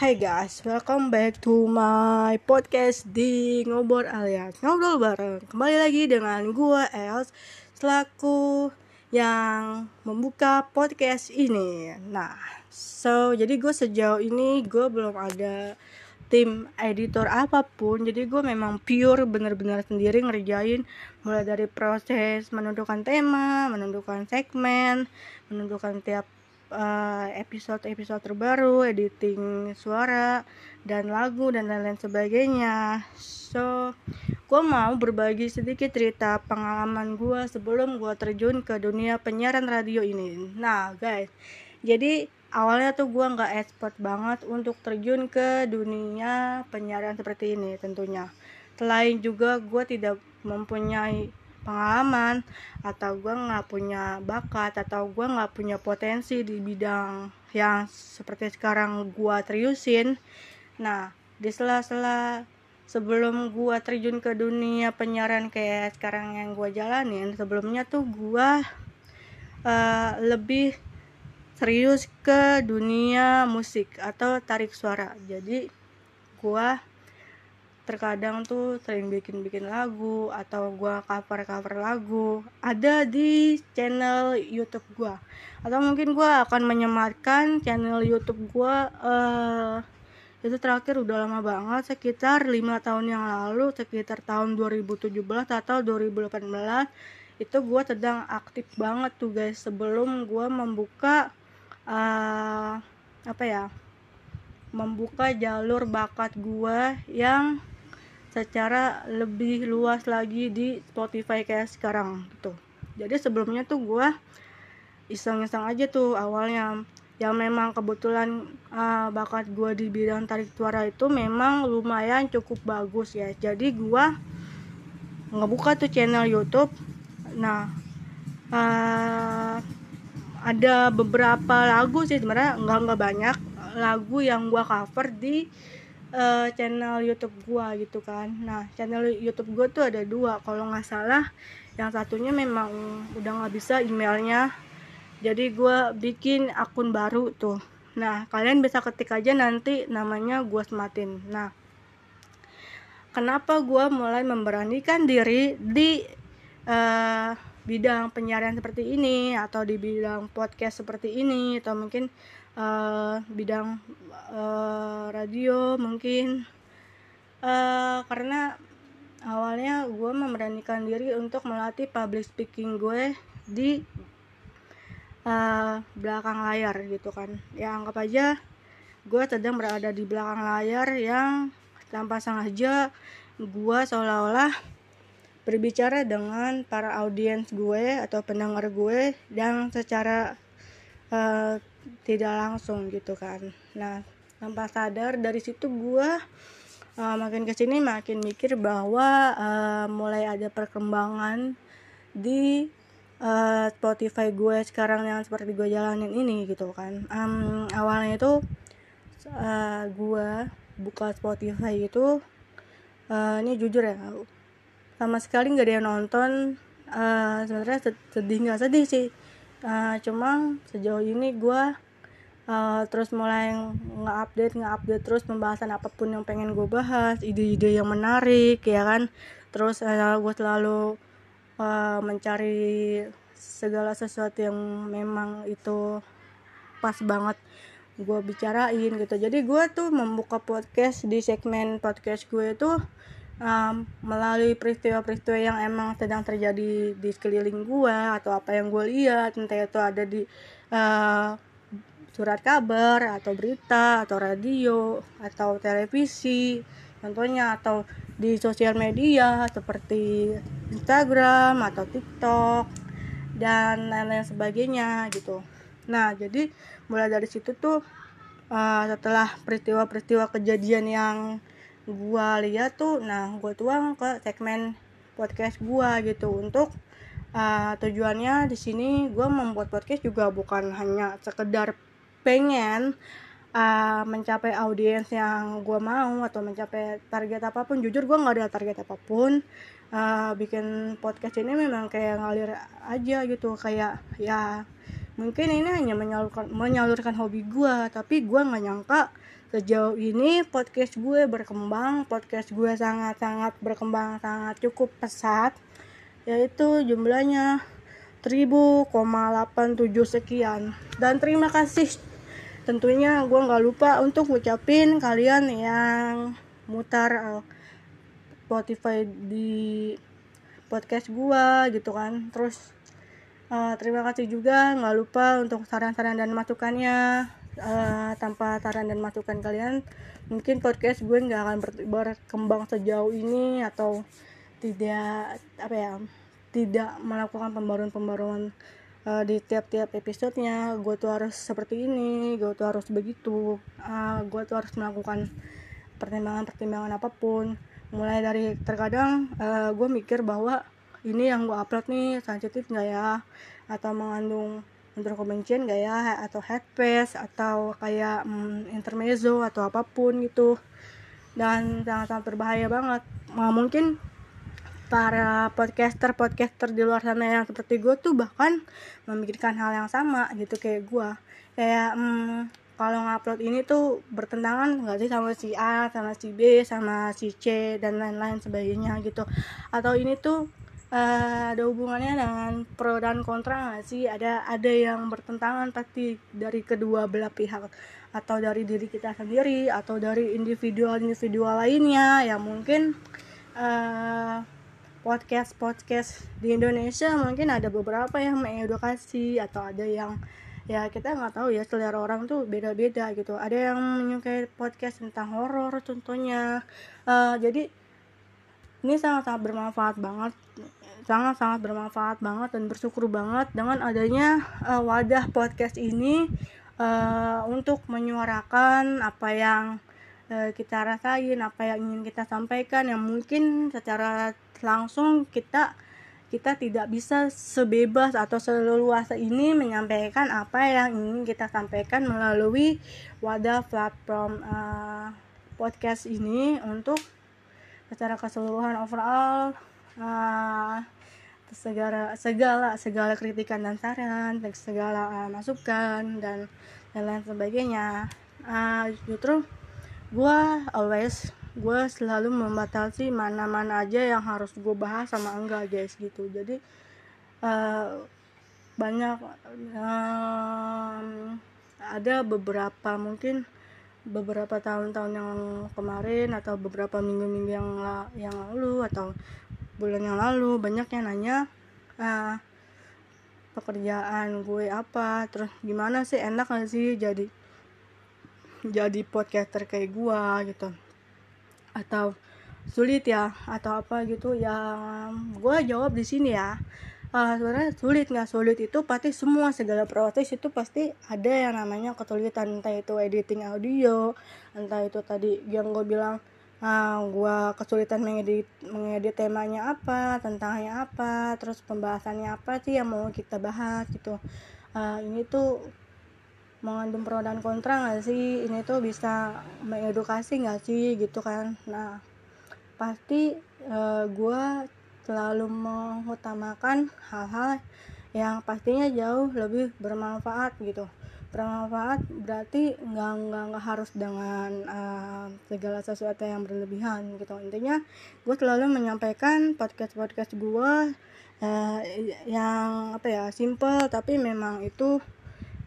Hai guys, welcome back to my podcast di Ngobrol alias. Ngobrol Bareng. Kembali lagi dengan gue Els Selaku yang membuka podcast ini. Nah, so jadi gue sejauh ini gue belum ada tim editor apa pun. Jadi gue memang pure bener-bener sendiri ngerjain. Mulai dari proses menentukan tema, menentukan segmen, menentukan tiap episode-episode uh, terbaru, editing suara dan lagu dan lain-lain sebagainya. So, gue mau berbagi sedikit cerita pengalaman gue sebelum gue terjun ke dunia penyiaran radio ini. Nah, guys, jadi awalnya tuh gue nggak expert banget untuk terjun ke dunia penyiaran seperti ini tentunya. Selain juga gue tidak mempunyai pengalaman atau gue nggak punya bakat atau gue nggak punya potensi di bidang yang seperti sekarang gue terusin nah di sela-sela sebelum gue terjun ke dunia penyiaran kayak sekarang yang gue jalanin sebelumnya tuh gue uh, lebih serius ke dunia musik atau tarik suara. Jadi gue terkadang tuh sering bikin-bikin lagu atau gua cover-cover lagu ada di channel YouTube gua. Atau mungkin gua akan menyematkan channel YouTube gua uh, itu terakhir udah lama banget sekitar lima tahun yang lalu sekitar tahun 2017 atau 2018 itu gua sedang aktif banget tuh guys sebelum gua membuka uh, apa ya membuka jalur bakat gua yang secara lebih luas lagi di Spotify kayak sekarang gitu jadi sebelumnya tuh gue iseng-iseng aja tuh awalnya. Yang memang kebetulan uh, bakat gue di bidang tarik suara itu memang lumayan cukup bagus ya. Jadi gue ngebuka tuh channel YouTube. Nah uh, ada beberapa lagu sih sebenarnya nggak nggak banyak lagu yang gue cover di uh, channel YouTube gua gitu kan. Nah channel YouTube gua tuh ada dua. Kalau nggak salah yang satunya memang udah nggak bisa emailnya. Jadi gua bikin akun baru tuh. Nah kalian bisa ketik aja nanti namanya gua sematin. Nah kenapa gua mulai memberanikan diri di uh, bidang penyiaran seperti ini atau di bidang podcast seperti ini atau mungkin uh, bidang uh, radio mungkin. Uh, karena awalnya gue memberanikan diri untuk melatih public speaking gue di uh, belakang layar gitu kan. Ya anggap aja gue sedang berada di belakang layar yang tanpa sengaja gue seolah-olah berbicara dengan para audiens gue atau pendengar gue yang secara uh, tidak langsung gitu kan. Nah tanpa sadar dari situ gue uh, makin ke sini makin mikir bahwa uh, mulai ada perkembangan di uh, Spotify gue sekarang yang seperti gue jalanin ini gitu kan. Um, awalnya itu uh, gue buka Spotify itu uh, ini jujur ya sama sekali nggak ada yang nonton. Uh, sebenarnya sedih nggak sedih sih. Uh, cuma sejauh ini gue uh, terus mulai nge-update nge-update terus pembahasan apa pun yang pengen gue bahas ide-ide yang menarik ya kan. Terus uh, gue selalu uh, mencari segala sesuatu yang memang itu pas banget gue bicarain gitu. Jadi gue tuh membuka podcast di segmen podcast gue tuh um, melalui peristiwa-peristiwa yang emang sedang terjadi di sekeliling gua atau apa yang gue lihat entah itu ada di uh, surat kabar atau berita atau radio atau televisi contohnya atau di sosial media seperti Instagram atau TikTok dan lain-lain sebagainya gitu. Nah, jadi mulai dari situ tuh uh, setelah peristiwa-peristiwa kejadian yang gua lihat tuh nah gua tuang ke segmen podcast gua gitu. Untuk uh, tujuannya di sini gua membuat podcast juga bukan hanya sekedar pengen uh, mencapai audiens yang gue mau atau mencapai target apa pun. Jujur gue nggak ada target apa pun. Uh, bikin podcast ini memang kayak ngalir aja gitu. Kayak ya mungkin ini hanya menyalurkan menyalurkan hobi gue tapi gue nggak nyangka sejauh ini podcast gue berkembang podcast gue sangat-sangat berkembang sangat cukup pesat yaitu jumlahnya 1000,87 sekian. Dan terima kasih. Tentunya gue nggak lupa untuk ngucapin kalian yang mutar uh, Spotify di podcast gue gitu kan. Terus uh, terima kasih juga. Nggak lupa untuk saran-saran dan masukannya uh, tanpa saran dan masukan kalian mungkin podcast gue nggak akan berkembang sejauh ini atau tidak apa ya tidak melakukan pembaruan-pembaruan uh, di tiap-tiap episodenya. Gue tuh harus seperti ini gue tuh harus begitu. Uh, gue tuh harus melakukan pertimbangan-pertimbangan apa pun. Mulai dari terkadang uh, gue mikir bahwa ini yang gue upload nih sensitif nggak ya? Atau mengandung untuk kebencian gak ya? Atau headpass atau kayak mm, intermezzo atau apa pun gitu. Dan sangat-sangat berbahaya banget. Nah, mungkin para podcaster podcaster di luar sana yang seperti gue tuh bahkan memikirkan hal yang sama gitu kayak gue kayak mm, kalau ngupload ini tuh bertentangan nggak sih sama si A sama si B sama si C dan lain-lain sebagainya gitu. Atau ini tuh uh, ada hubungannya dengan pro dan kontra nggak sih? Ada ada yang bertentangan pasti dari kedua belah pihak. Atau dari diri kita sendiri atau dari individual-individual lainnya yang mungkin uh, podcast podcast di Indonesia mungkin ada beberapa yang mengedukasi atau ada yang ya kita nggak tahu ya selera orang tuh beda-beda gitu. Ada yang menyukai podcast tentang horor contohnya. Uh, jadi ini sangat-sangat bermanfaat banget sangat-sangat bermanfaat banget dan bersyukur banget dengan adanya uh, wadah podcast ini uh, untuk menyuarakan apa yang uh, kita rasain apa yang ingin kita sampaikan yang mungkin secara langsung kita kita tidak bisa sebebas atau seleluasa ini menyampaikan apa yang ingin kita sampaikan melalui wadah platform uh, podcast ini untuk secara keseluruhan overall uh, segala segala segala kritikan dan saran segala uh, masukan dan dan lain sebagainya. Uh, justru gue always gue selalu membatasi mana-mana aja yang harus gue bahas sama enggak guys gitu. Jadi uh, banyak um, ada beberapa mungkin beberapa tahun-tahun yang kemarin atau beberapa minggu-minggu yang yang lalu atau bulan yang lalu banyak yang nanya uh, pekerjaan gue apa? Terus gimana sih? Enak gak sih jadi jadi podcaster kayak gue gitu. Atau sulit ya? Atau apa gitu. Yang gue jawab di sini ya. Uh, sebenarnya sulit nggak sulit itu pasti semua segala proses itu pasti ada yang namanya kesulitan. Entah itu editing audio entah itu tadi yang gue bilang uh, gue kesulitan mengedit mengedit temanya apa tentangnya apa terus pembahasannya apa sih yang mau kita bahas gitu. Uh, ini tuh mengandung pro dan kontra nggak sih? Ini tuh bisa mengedukasi nggak sih? Gitu kan. Nah pasti uh, eh, gue selalu mengutamakan hal-hal yang pastinya jauh lebih bermanfaat gitu bermanfaat berarti nggak nggak nggak harus dengan uh, segala sesuatu yang berlebihan gitu. Intinya gue selalu menyampaikan podcast podcast gue uh, yang apa ya simple tapi memang itu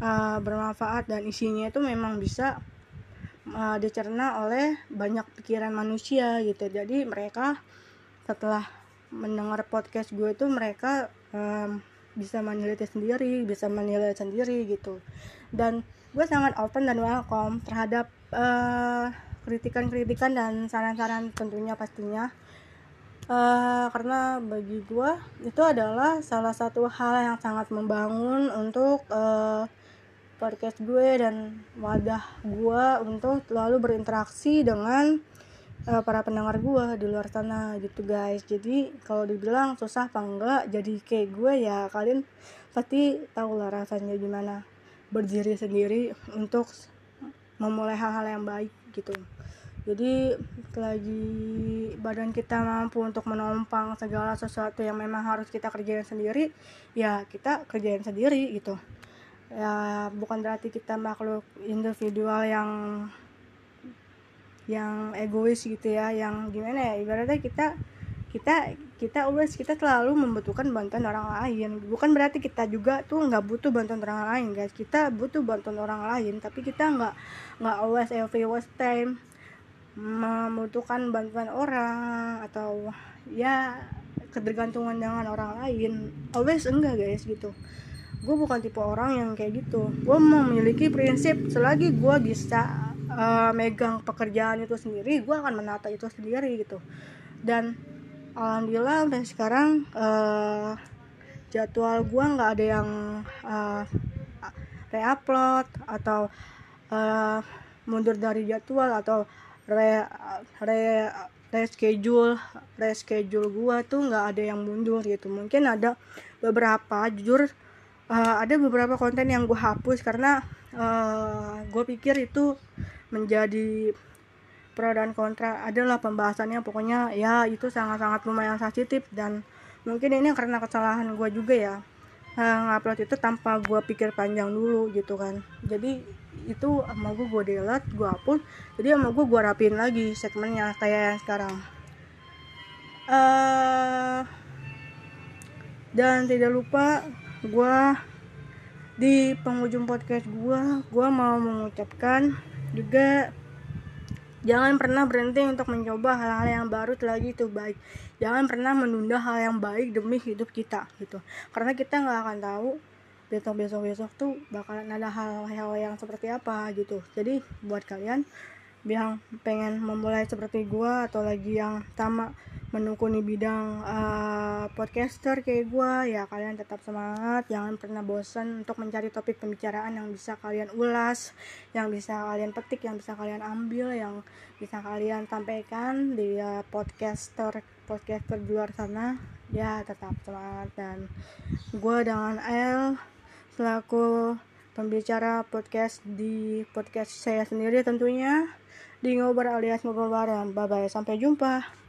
uh, bermanfaat dan isinya itu memang bisa uh, dicerna oleh banyak pikiran manusia gitu. Jadi mereka setelah mendengar podcast gue itu mereka um, bisa meneliti sendiri bisa menilai sendiri gitu. Dan gue sangat open dan welcome terhadap uh, kritikan-kritikan dan saran-saran tentunya pastinya. Uh, karena bagi gue itu adalah salah satu hal yang sangat membangun untuk uh, podcast gue dan wadah gue untuk selalu berinteraksi dengan uh, para pendengar gue di luar sana gitu guys. Jadi kalau dibilang susah apa enggak jadi kayak gue ya kalian pasti tahu lah rasanya gimana berdiri sendiri untuk memulai hal-hal yang baik gitu. Jadi lagi badan kita mampu untuk menompang segala sesuatu yang memang harus kita kerjain sendiri ya kita kerjain sendiri gitu. Ya bukan berarti kita makhluk individual yang yang egois gitu ya yang gimana ya ibaratnya kita kita kita always kita selalu membutuhkan bantuan orang lain. Bukan berarti kita juga tuh nggak butuh bantuan orang lain guys. Kita butuh bantuan orang lain tapi kita nggak nggak always every was time membutuhkan bantuan orang atau ya ketergantungan dengan orang lain. Always enggak guys gitu. Gue bukan tipe orang yang kayak gitu. Gue memiliki prinsip selagi gue bisa uh, megang pekerjaan itu sendiri gue akan menata itu sendiri gitu. Dan alhamdulillah sampai sekarang uh, jadwal gue nggak ada yang uh, reupload atau uh, mundur dari jadwal atau re re reschedule reschedule gue tuh nggak ada yang mundur gitu. Mungkin ada beberapa jujur uh, ada beberapa konten yang gue hapus karena uh, gue pikir itu menjadi pro dan kontra. Adalah pembahasannya. Pokoknya ya itu sangat-sangat lumayan sensitif. Dan mungkin ini karena kesalahan gue juga ya. Uh, ngupload itu tanpa gue pikir panjang dulu gitu kan. Jadi itu sama gue gue delete gue hapus jadi sama gue gue rapin lagi segmennya kayak yang sekarang. Uh, dan tidak lupa gue di penghujung podcast gue gue mau mengucapkan juga Jangan pernah berhenti untuk mencoba hal-hal yang baru lagi itu baik. Jangan pernah menunda hal yang baik demi hidup kita gitu. Karena kita nggak akan tahu besok besok besok tuh bakalan ada hal-hal yang seperti apa gitu. Jadi buat kalian yang pengen memulai seperti gua atau lagi yang sama menekuni bidang uh, podcaster kayak gue ya kalian tetap semangat jangan pernah bosan untuk mencari topik pembicaraan yang bisa kalian ulas yang bisa kalian petik yang bisa kalian ambil yang bisa kalian sampaikan di uh, podcaster podcaster di luar sana. Ya tetap semangat. Dan gue dengan El selaku pembicara podcast di podcast saya sendiri tentunya di ngobrol alias ngobrol bareng. Bye bye sampai jumpa